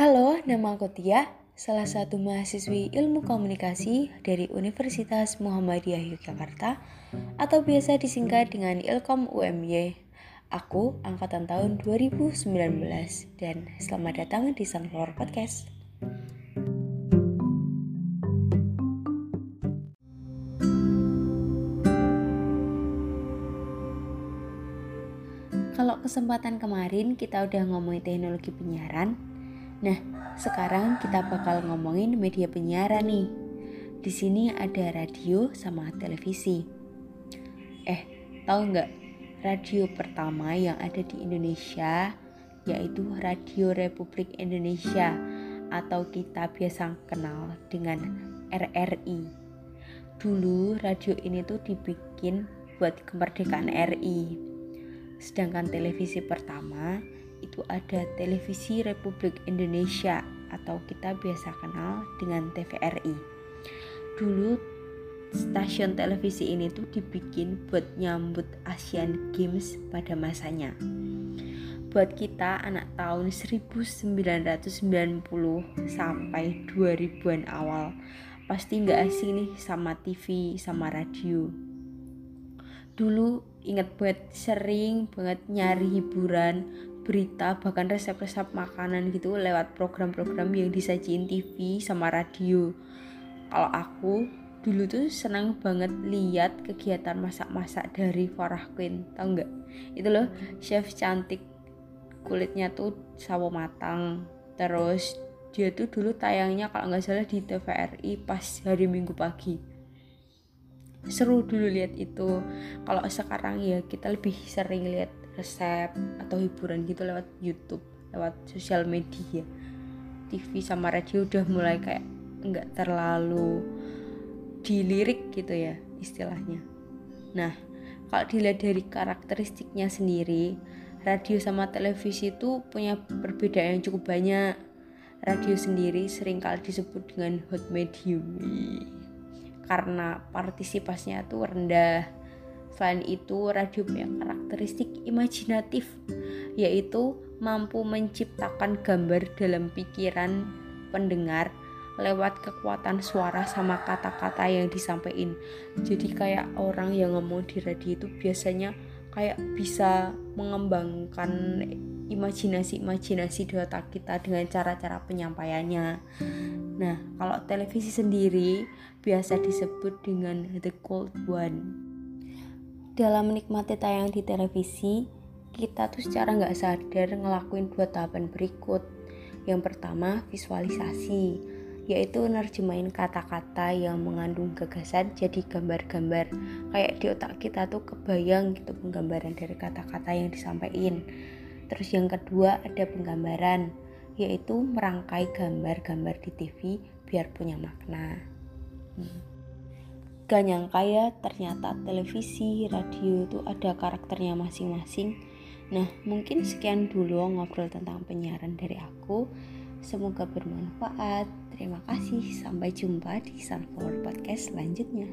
Halo, nama aku Tia, salah satu mahasiswi ilmu komunikasi dari Universitas Muhammadiyah Yogyakarta atau biasa disingkat dengan Ilkom UMY. Aku angkatan tahun 2019 dan selamat datang di Sunflower Podcast. Kalau kesempatan kemarin kita udah ngomongin teknologi penyiaran, Nah, sekarang kita bakal ngomongin media penyiaran nih. Di sini ada radio sama televisi. Eh, tahu nggak radio pertama yang ada di Indonesia yaitu Radio Republik Indonesia atau kita biasa kenal dengan RRI. Dulu radio ini tuh dibikin buat kemerdekaan RI. Sedangkan televisi pertama itu ada Televisi Republik Indonesia atau kita biasa kenal dengan TVRI. Dulu stasiun televisi ini tuh dibikin buat nyambut Asian Games pada masanya. Buat kita anak tahun 1990 sampai 2000-an awal pasti nggak asing nih sama TV sama radio. Dulu inget banget sering banget nyari hiburan berita bahkan resep-resep makanan gitu lewat program-program yang disajiin TV sama radio. Kalau aku dulu tuh senang banget lihat kegiatan masak-masak dari Farah Queen tau nggak? Itu loh chef cantik kulitnya tuh sawo matang terus dia tuh dulu tayangnya kalau nggak salah di TVRI pas hari Minggu pagi. Seru dulu lihat itu. Kalau sekarang ya kita lebih sering lihat resep atau hiburan gitu lewat YouTube lewat sosial media. TV sama radio udah mulai kayak nggak terlalu dilirik gitu ya istilahnya. Nah kalau dilihat dari karakteristiknya sendiri radio sama televisi itu punya perbedaan yang cukup banyak. Radio sendiri sering kali disebut dengan hot medium karena partisipasinya tuh rendah Selain itu, radio punya karakteristik imajinatif, yaitu mampu menciptakan gambar dalam pikiran pendengar lewat kekuatan suara sama kata-kata yang disampaikan. Jadi kayak orang yang ngomong di radio itu biasanya kayak bisa mengembangkan imajinasi-imajinasi di otak kita dengan cara-cara penyampaiannya. Nah, kalau televisi sendiri biasa disebut dengan the cold one dalam menikmati tayang di televisi, kita tuh secara nggak sadar ngelakuin dua tahapan berikut. Yang pertama, visualisasi, yaitu nerjemahin kata-kata yang mengandung gagasan jadi gambar-gambar. Kayak di otak kita tuh kebayang gitu penggambaran dari kata-kata yang disampaikan. Terus yang kedua ada penggambaran, yaitu merangkai gambar-gambar di TV biar punya makna. Gak nyangka ya ternyata televisi, radio itu ada karakternya masing-masing. Nah mungkin sekian dulu ngobrol tentang penyiaran dari aku. Semoga bermanfaat. Terima kasih. Sampai jumpa di Sunflower Podcast selanjutnya.